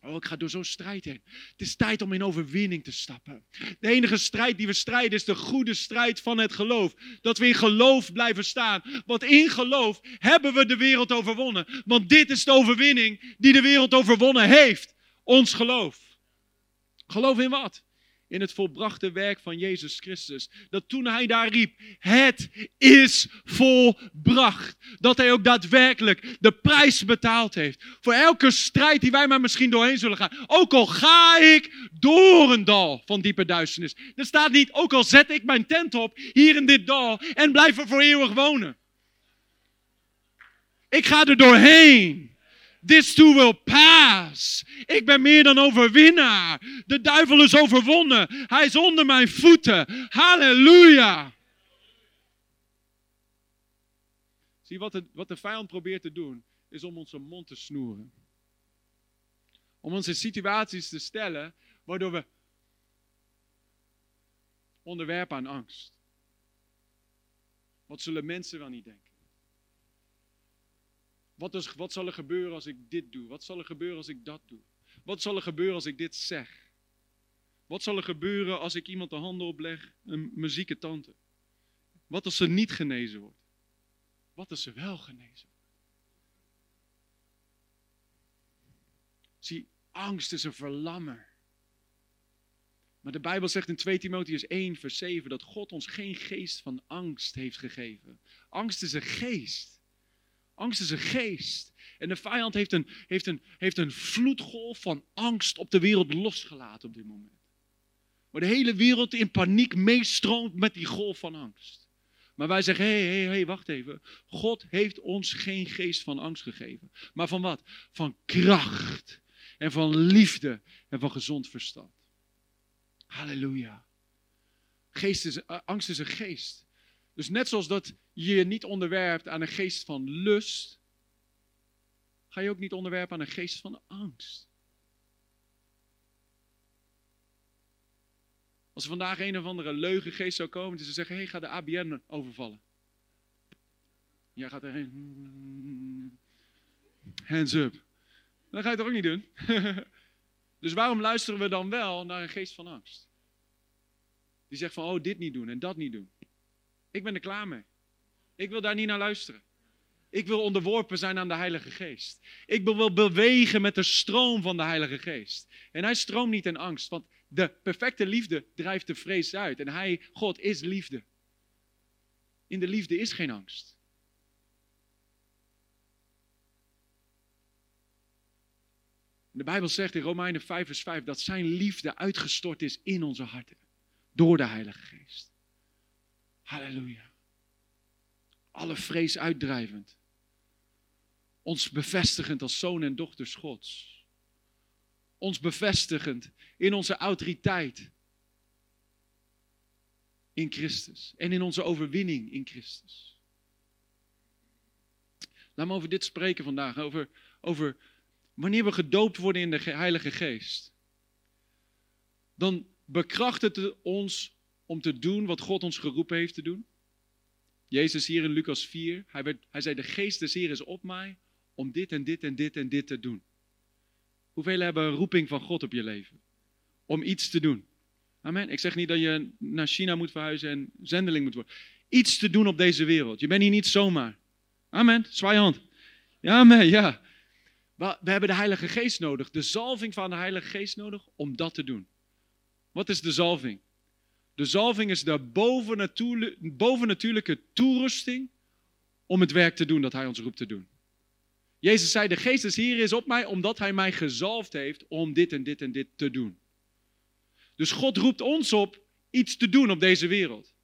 Oh, ik ga door zo'n strijd heen. Het is tijd om in overwinning te stappen. De enige strijd die we strijden is de goede strijd van het geloof. Dat we in geloof blijven staan. Want in geloof hebben we de wereld overwonnen. Want dit is de overwinning die de wereld overwonnen heeft. Ons geloof. Geloof in wat? In het volbrachte werk van Jezus Christus. Dat toen hij daar riep, het is volbracht. Dat hij ook daadwerkelijk de prijs betaald heeft. Voor elke strijd die wij maar misschien doorheen zullen gaan. Ook al ga ik door een dal van diepe duisternis. Er staat niet, ook al zet ik mijn tent op hier in dit dal en blijf er voor eeuwig wonen. Ik ga er doorheen. This too will pass. Ik ben meer dan overwinnaar. De duivel is overwonnen. Hij is onder mijn voeten. Halleluja. Zie, wat de, wat de vijand probeert te doen, is om onze mond te snoeren. Om in situaties te stellen waardoor we onderwerpen aan angst. Wat zullen mensen wel niet denken? Wat, wat zal er gebeuren als ik dit doe? Wat zal er gebeuren als ik dat doe? Wat zal er gebeuren als ik dit zeg? Wat zal er gebeuren als ik iemand de handen opleg, een, muzieke tante? Wat als ze niet genezen wordt? Wat als ze wel genezen wordt? Zie, angst is een verlammer. Maar de Bijbel zegt in 2 Timotheus 1, vers 7 dat God ons geen geest van angst heeft gegeven. Angst is een geest. Angst is een geest. En de vijand heeft een, heeft, een, heeft een vloedgolf van angst op de wereld losgelaten op dit moment. Waar de hele wereld in paniek meestroomt met die golf van angst. Maar wij zeggen, hé, hé, hé, wacht even. God heeft ons geen geest van angst gegeven. Maar van wat? Van kracht. En van liefde. En van gezond verstand. Halleluja. Uh, angst is een geest. Dus net zoals dat je je niet onderwerpt aan een geest van lust, ga je ook niet onderwerpen aan een geest van angst. Als er vandaag een of andere leugengeest zou komen en ze zeggen, hey, ga de ABN overvallen. Jij gaat erheen. Hands up. Dan ga je toch ook niet doen? dus waarom luisteren we dan wel naar een geest van angst? Die zegt van, oh, dit niet doen en dat niet doen. Ik ben er klaar mee. Ik wil daar niet naar luisteren. Ik wil onderworpen zijn aan de Heilige Geest. Ik wil bewegen met de stroom van de Heilige Geest. En hij stroomt niet in angst, want de perfecte liefde drijft de vrees uit. En hij, God, is liefde. In de liefde is geen angst. De Bijbel zegt in Romeinen 5, vers 5 dat zijn liefde uitgestort is in onze harten. Door de Heilige Geest. Halleluja. Alle vrees uitdrijvend. Ons bevestigend als zoon en dochters Gods. Ons bevestigend in onze autoriteit. In Christus. En in onze overwinning in Christus. Laat me over dit spreken vandaag. Over, over wanneer we gedoopt worden in de Heilige Geest. Dan bekrachtigt het ons om te doen wat God ons geroepen heeft te doen. Jezus hier in Lucas 4, hij, werd, hij zei, de geest des Heer is op mij om dit en dit en dit en dit te doen. Hoeveel hebben een roeping van God op je leven? Om iets te doen. Amen. Ik zeg niet dat je naar China moet verhuizen en zendeling moet worden. Iets te doen op deze wereld. Je bent hier niet zomaar. Amen. Zwaai hand. Ja, amen, ja. We hebben de Heilige Geest nodig. De zalving van de Heilige Geest nodig om dat te doen. Wat is de zalving? De zalving is de bovennatuurlijke toerusting om het werk te doen dat Hij ons roept te doen. Jezus zei, de geest is hier is op mij omdat Hij mij gezalfd heeft om dit en dit en dit te doen. Dus God roept ons op iets te doen op deze wereld.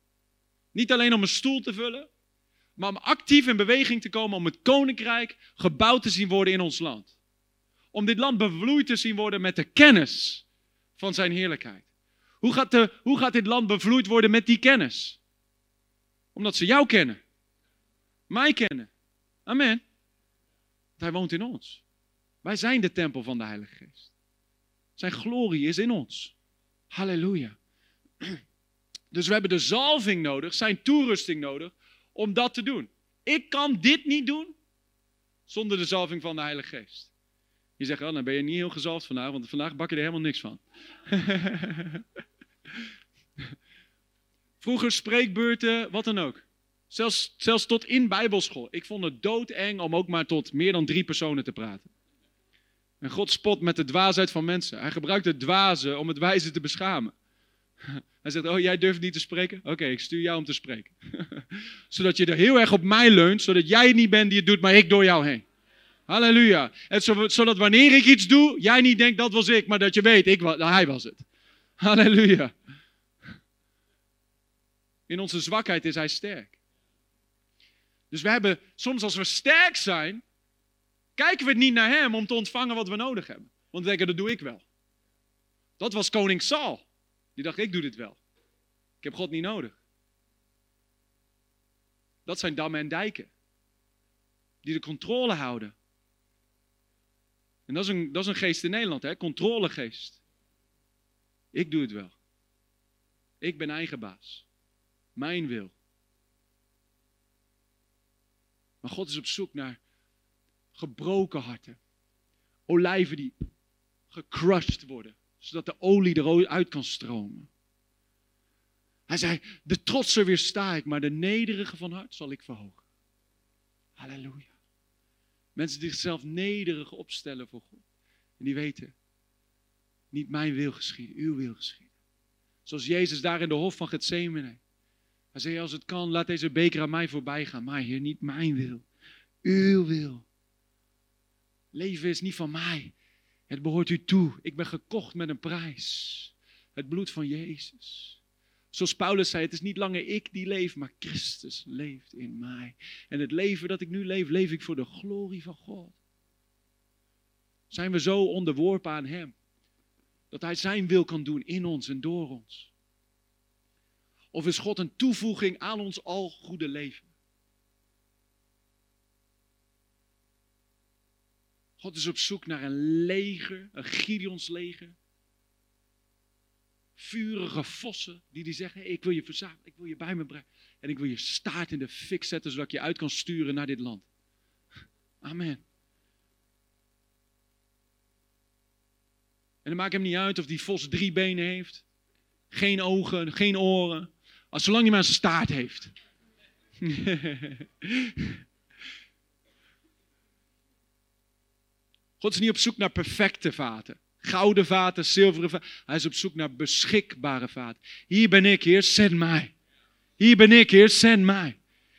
Niet alleen om een stoel te vullen, maar om actief in beweging te komen om het koninkrijk gebouwd te zien worden in ons land. Om dit land bevloeid te zien worden met de kennis van zijn heerlijkheid. Hoe gaat, de, hoe gaat dit land bevloeid worden met die kennis? Omdat ze jou kennen. Mij kennen. Amen. Hij woont in ons. Wij zijn de tempel van de Heilige Geest. Zijn glorie is in ons. Halleluja. Dus we hebben de zalving nodig, zijn toerusting nodig, om dat te doen. Ik kan dit niet doen zonder de zalving van de Heilige Geest. Je zegt, oh, dan ben je niet heel gezalfd vandaag, want vandaag bak je er helemaal niks van. Vroeger spreekbeurten, wat dan ook. Zelfs, zelfs tot in bijbelschool. Ik vond het doodeng om ook maar tot meer dan drie personen te praten. En God spot met de dwaasheid van mensen. Hij gebruikt het dwaze om het wijze te beschamen. Hij zegt, oh jij durft niet te spreken? Oké, ik stuur jou om te spreken. zodat je er heel erg op mij leunt, zodat jij het niet bent die het doet, maar ik door jou heen. Halleluja. Zodat wanneer ik iets doe, jij niet denkt dat was ik, maar dat je weet, ik, hij was het. Halleluja. In onze zwakheid is hij sterk. Dus we hebben soms als we sterk zijn, kijken we niet naar hem om te ontvangen wat we nodig hebben. Want we denken, dat doe ik wel. Dat was koning Saul. Die dacht, ik doe dit wel. Ik heb God niet nodig. Dat zijn dammen en dijken. Die de controle houden. En dat is een, is een geest in Nederland, hè? controlegeest. Ik doe het wel. Ik ben eigen baas. Mijn wil. Maar God is op zoek naar gebroken harten. Olijven die gecrushed worden, zodat de olie eruit kan stromen. Hij zei, de trotser weersta ik, maar de nederige van hart zal ik verhogen. Halleluja. Mensen die zichzelf nederig opstellen voor God. En die weten, niet mijn wil geschieden, uw wil geschieden. Zoals Jezus daar in de hof van Gethsemane. Hij zei, als het kan, laat deze beker aan mij voorbij gaan. Maar Heer, niet mijn wil, uw wil. Leven is niet van mij. Het behoort u toe. Ik ben gekocht met een prijs. Het bloed van Jezus. Zoals Paulus zei, het is niet langer ik die leef, maar Christus leeft in mij. En het leven dat ik nu leef, leef ik voor de glorie van God. Zijn we zo onderworpen aan Hem, dat Hij Zijn wil kan doen in ons en door ons? Of is God een toevoeging aan ons al goede leven? God is op zoek naar een leger, een Gideons leger, vurige vossen die die zeggen, ik wil je verzamelen, ik wil je bij me brengen. En ik wil je staart in de fik zetten, zodat ik je uit kan sturen naar dit land. Amen. En dan maakt hem niet uit of die vos drie benen heeft, geen ogen, geen oren, als zolang hij maar een staart heeft. God is niet op zoek naar perfecte vaten. Gouden vaten, zilveren vaten. Hij is op zoek naar beschikbare vaten. Hier ben ik, Heer, zend mij. Hier ben ik, Heer, zend mij.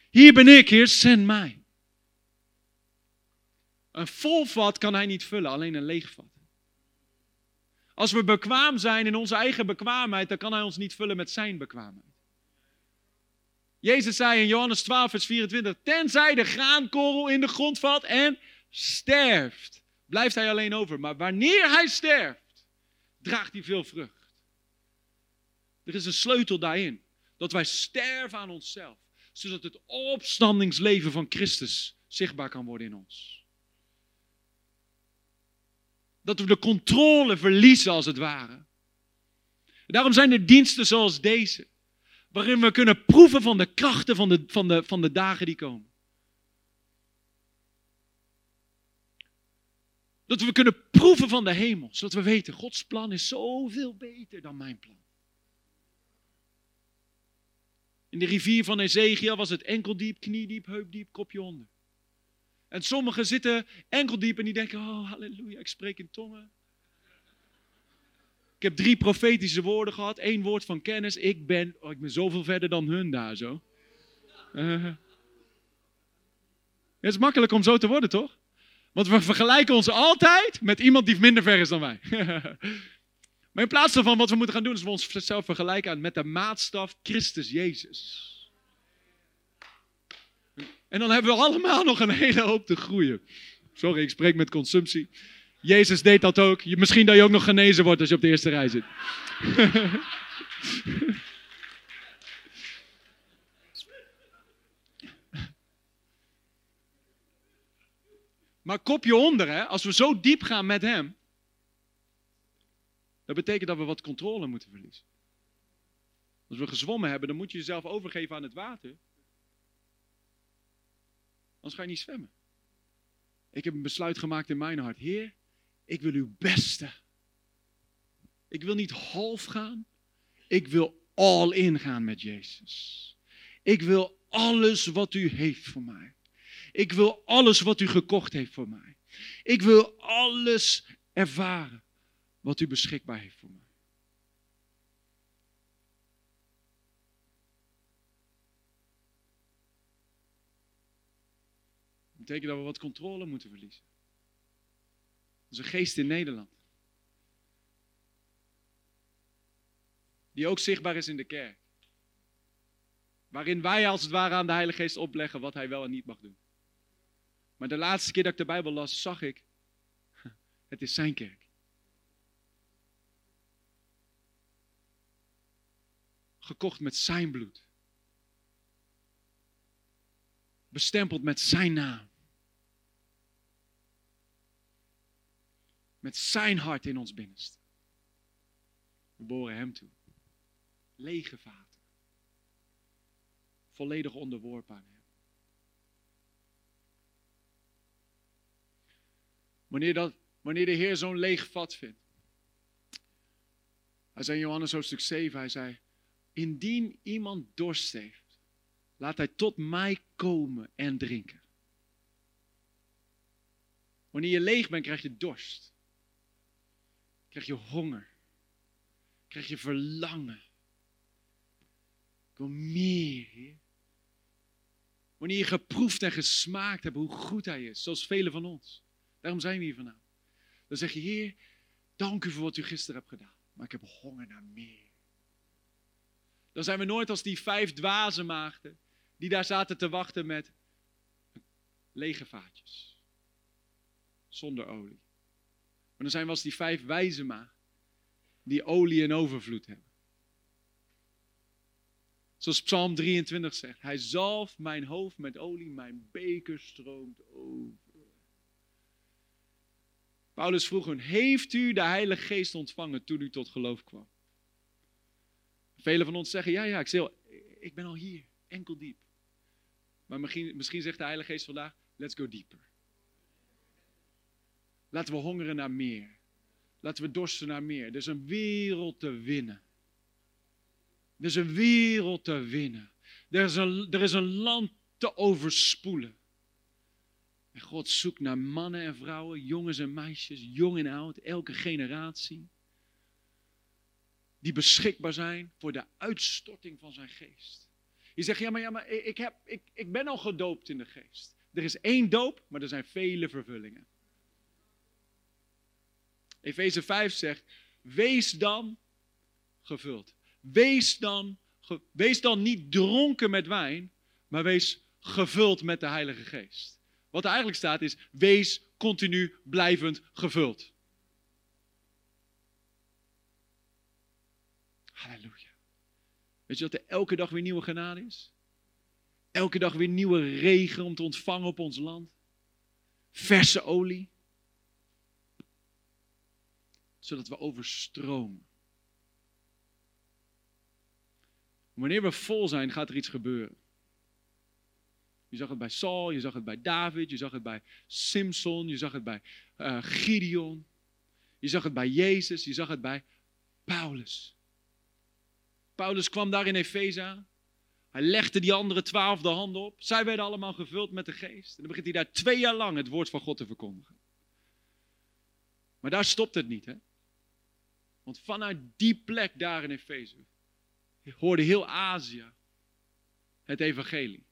Hier ben ik, Heer, zend mij. Een vol vat kan hij niet vullen, alleen een leeg vat. Als we bekwaam zijn in onze eigen bekwaamheid, dan kan hij ons niet vullen met zijn bekwaamheid. Jezus zei in Johannes 12, vers 24: Tenzij de graankorrel in de grond valt en sterft, blijft hij alleen over. Maar wanneer hij sterft, draagt hij veel vrucht. Er is een sleutel daarin. Dat wij sterven aan onszelf. Zodat het opstandingsleven van Christus zichtbaar kan worden in ons. Dat we de controle verliezen als het ware. Daarom zijn er diensten zoals deze. Waarin we kunnen proeven van de krachten van de, van de, van de dagen die komen. Dat we kunnen proeven van de hemel. Zodat we weten, Gods plan is zoveel beter dan mijn plan. In de rivier van Ezekiel was het enkeldiep, kniediep, heupdiep, kopje onder. En sommigen zitten enkeldiep en die denken, oh halleluja, ik spreek in tongen. Ik heb drie profetische woorden gehad, één woord van kennis. Ik ben, oh, ik ben zoveel verder dan hun daar zo. Uh, het is makkelijk om zo te worden, toch? Want we vergelijken ons altijd met iemand die minder ver is dan wij. maar in plaats daarvan, wat we moeten gaan doen, is we onszelf vergelijken met de maatstaf Christus Jezus. En dan hebben we allemaal nog een hele hoop te groeien. Sorry, ik spreek met consumptie. Jezus deed dat ook. Misschien dat je ook nog genezen wordt als je op de eerste rij zit. Maar kopje onder, hè, als we zo diep gaan met Hem, dat betekent dat we wat controle moeten verliezen. Als we gezwommen hebben, dan moet je jezelf overgeven aan het water. Anders ga je niet zwemmen. Ik heb een besluit gemaakt in mijn hart. Heer, ik wil uw beste. Ik wil niet half gaan. Ik wil all in gaan met Jezus. Ik wil alles wat u heeft voor mij. Ik wil alles wat u gekocht heeft voor mij. Ik wil alles ervaren wat u beschikbaar heeft voor mij. Dat betekent dat we wat controle moeten verliezen. Dat is een geest in Nederland. Die ook zichtbaar is in de kerk. Waarin wij als het ware aan de Heilige Geest opleggen wat hij wel en niet mag doen. Maar de laatste keer dat ik de Bijbel las, zag ik, het is zijn kerk. Gekocht met zijn bloed. Bestempeld met zijn naam. Met zijn hart in ons binnenste. We boren hem toe. Lege vaten. Volledig onderworpen aan hem. Wanneer, dat, wanneer de Heer zo'n leeg vat vindt. Hij zei in Johannes hoofdstuk 7, hij zei, indien iemand dorst heeft, laat hij tot mij komen en drinken. Wanneer je leeg bent, krijg je dorst. Krijg je honger. Krijg je verlangen. Ik wil meer, Heer. Wanneer je geproefd en gesmaakt hebt hoe goed Hij is, zoals velen van ons. Daarom zijn we hier vanavond. Dan zeg je, Heer, dank u voor wat u gisteren hebt gedaan. Maar ik heb honger naar meer. Dan zijn we nooit als die vijf dwaze maagden die daar zaten te wachten met lege vaatjes. Zonder olie. Maar dan zijn we als die vijf wijze maagden die olie in overvloed hebben. Zoals Psalm 23 zegt, hij zalft mijn hoofd met olie, mijn beker stroomt over. Paulus vroeg hun, heeft u de Heilige Geest ontvangen toen u tot geloof kwam? Velen van ons zeggen, ja, ja, ik, ik ben al hier, enkel diep. Maar misschien, misschien zegt de Heilige Geest vandaag, let's go deeper. Laten we hongeren naar meer. Laten we dorsten naar meer. Er is een wereld te winnen. Er is een wereld te winnen. Er is een, er is een land te overspoelen. En God zoekt naar mannen en vrouwen, jongens en meisjes, jong en oud, elke generatie. Die beschikbaar zijn voor de uitstorting van zijn geest. Je zegt, ja maar, ja, maar ik, heb, ik, ik ben al gedoopt in de geest. Er is één doop, maar er zijn vele vervullingen. Efeze 5 zegt, wees dan gevuld. Wees dan, wees dan niet dronken met wijn, maar wees gevuld met de Heilige Geest. Wat er eigenlijk staat is, wees continu blijvend gevuld. Halleluja. Weet je dat er elke dag weer nieuwe genade is? Elke dag weer nieuwe regen om te ontvangen op ons land. Verse olie. Zodat we overstromen. Wanneer we vol zijn, gaat er iets gebeuren. Je zag het bij Saul, je zag het bij David, je zag het bij Simpson, je zag het bij uh, Gideon. Je zag het bij Jezus, je zag het bij Paulus. Paulus kwam daar in Efeze aan. Hij legde die andere twaalf de handen op. Zij werden allemaal gevuld met de geest. En dan begint hij daar twee jaar lang het woord van God te verkondigen. Maar daar stopt het niet, hè? Want vanuit die plek daar in Efeze hoorde heel Azië het evangelie.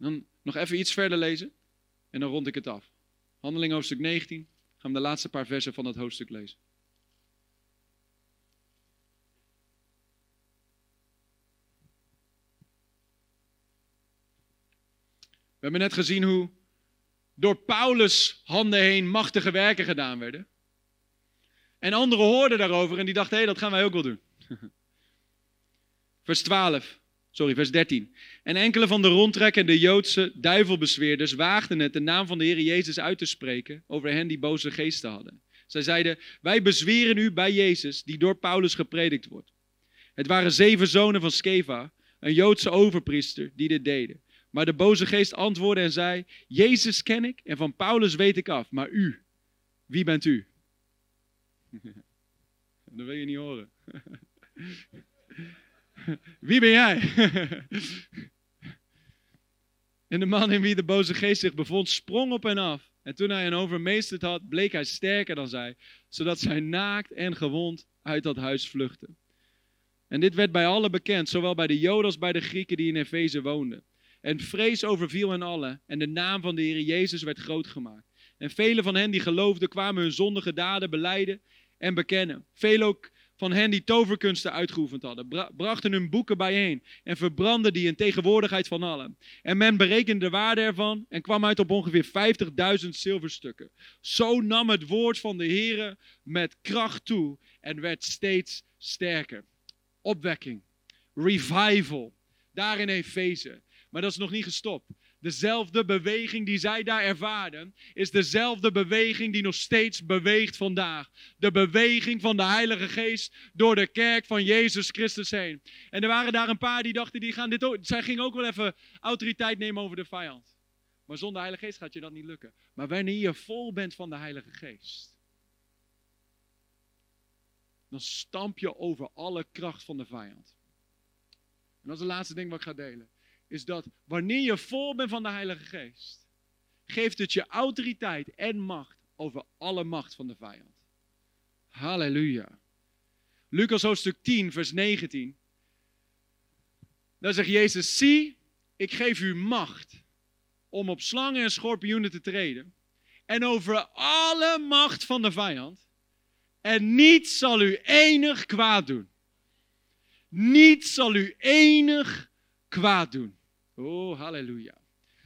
Dan nog even iets verder lezen en dan rond ik het af. Handeling hoofdstuk 19. Gaan we de laatste paar versen van dat hoofdstuk lezen. We hebben net gezien hoe door Paulus handen heen machtige werken gedaan werden. En anderen hoorden daarover en die dachten, hé, hey, dat gaan wij ook wel doen. Vers 12. Sorry, vers 13. En enkele van de rondtrekkende Joodse duivelbezweerders waagden het de naam van de Heer Jezus uit te spreken over hen die boze geesten hadden. Zij zeiden, wij bezweren u bij Jezus, die door Paulus gepredikt wordt. Het waren zeven zonen van Skeva, een Joodse overpriester, die dit deden. Maar de boze geest antwoordde en zei, Jezus ken ik en van Paulus weet ik af, maar u, wie bent u? Dat wil je niet horen. Wie ben jij? en de man in wie de boze geest zich bevond, sprong op en af. En toen hij hen overmeesterd had, bleek hij sterker dan zij, zodat zij naakt en gewond uit dat huis vluchtten. En dit werd bij allen bekend, zowel bij de Joden als bij de Grieken die in Efeze woonden. En vrees overviel hen allen, en de naam van de Heer Jezus werd groot gemaakt. En vele van hen die geloofden kwamen hun zondige daden beleiden en bekennen. Velen ook van hen die toverkunsten uitgeoefend hadden, brachten hun boeken bijeen en verbrandden die in tegenwoordigheid van allen. En men berekende de waarde ervan en kwam uit op ongeveer 50.000 zilverstukken. Zo nam het woord van de Heere met kracht toe en werd steeds sterker. Opwekking, revival, daar in Efeze. Maar dat is nog niet gestopt. Dezelfde beweging die zij daar ervaarden, is dezelfde beweging die nog steeds beweegt vandaag. De beweging van de Heilige Geest door de kerk van Jezus Christus heen. En er waren daar een paar die dachten, die gaan dit zij gingen ook wel even autoriteit nemen over de vijand. Maar zonder Heilige Geest gaat je dat niet lukken. Maar wanneer je vol bent van de Heilige Geest, dan stamp je over alle kracht van de vijand. En dat is het laatste ding wat ik ga delen is dat wanneer je vol bent van de Heilige Geest, geeft het je autoriteit en macht over alle macht van de vijand. Halleluja. Lucas hoofdstuk 10, vers 19. Daar zegt Jezus, zie, ik geef u macht om op slangen en schorpioenen te treden. En over alle macht van de vijand. En niets zal u enig kwaad doen. Niets zal u enig kwaad doen. Oh, halleluja.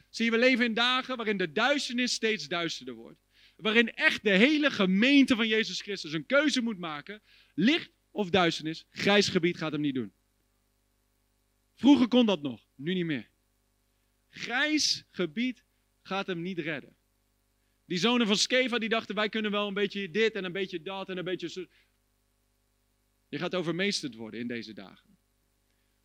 Zie we leven in dagen waarin de duisternis steeds duisterder wordt. Waarin echt de hele gemeente van Jezus Christus een keuze moet maken. Licht of duisternis, grijs gebied gaat hem niet doen. Vroeger kon dat nog, nu niet meer. Grijs gebied gaat hem niet redden. Die zonen van Skeva die dachten wij kunnen wel een beetje dit en een beetje dat en een beetje zo. Je gaat overmeesterd worden in deze dagen.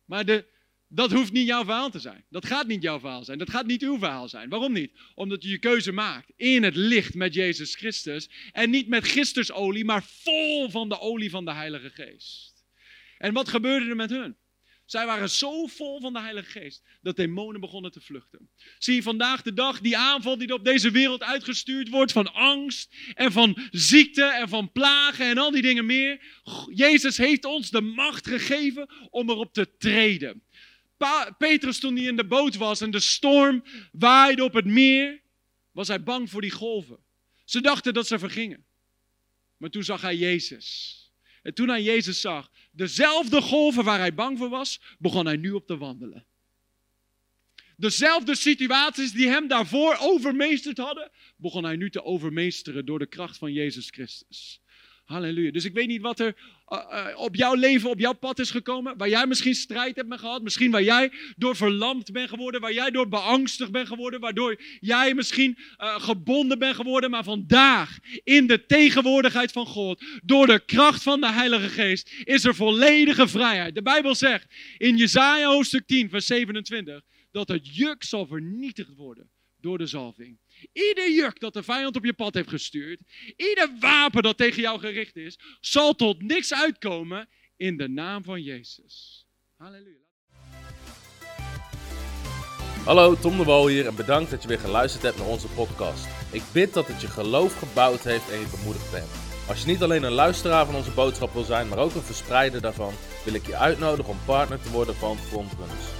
Maar de, dat hoeft niet jouw verhaal te zijn. Dat gaat niet jouw verhaal zijn. Dat gaat niet uw verhaal zijn. Waarom niet? Omdat je je keuze maakt in het licht met Jezus Christus. En niet met gistersolie, maar vol van de olie van de Heilige Geest. En wat gebeurde er met hun? Zij waren zo vol van de Heilige Geest dat demonen begonnen te vluchten. Zie je vandaag de dag die aanval die op deze wereld uitgestuurd wordt van angst en van ziekte en van plagen en al die dingen meer. Jezus heeft ons de macht gegeven om erop te treden. Petrus toen hij in de boot was en de storm waaide op het meer, was hij bang voor die golven. Ze dachten dat ze vergingen. Maar toen zag hij Jezus. En toen hij Jezus zag, dezelfde golven waar hij bang voor was, begon hij nu op te wandelen. Dezelfde situaties die hem daarvoor overmeesterd hadden, begon hij nu te overmeesteren door de kracht van Jezus Christus. Halleluja. Dus ik weet niet wat er uh, op jouw leven, op jouw pad is gekomen. Waar jij misschien strijd hebt mee gehad. Misschien waar jij door verlamd bent geworden. Waar jij door beangstigd bent geworden. Waardoor jij misschien uh, gebonden bent geworden. Maar vandaag, in de tegenwoordigheid van God. Door de kracht van de Heilige Geest. Is er volledige vrijheid. De Bijbel zegt in Jezaja hoofdstuk 10, vers 27. Dat het juk zal vernietigd worden door de zalving. Ieder juk dat de vijand op je pad heeft gestuurd, ieder wapen dat tegen jou gericht is, zal tot niks uitkomen in de naam van Jezus. Halleluja. Hallo, Tom de Wol hier en bedankt dat je weer geluisterd hebt naar onze podcast. Ik bid dat het je geloof gebouwd heeft en je bemoedigd bent. Als je niet alleen een luisteraar van onze boodschap wil zijn, maar ook een verspreider daarvan, wil ik je uitnodigen om partner te worden van Frontrunners.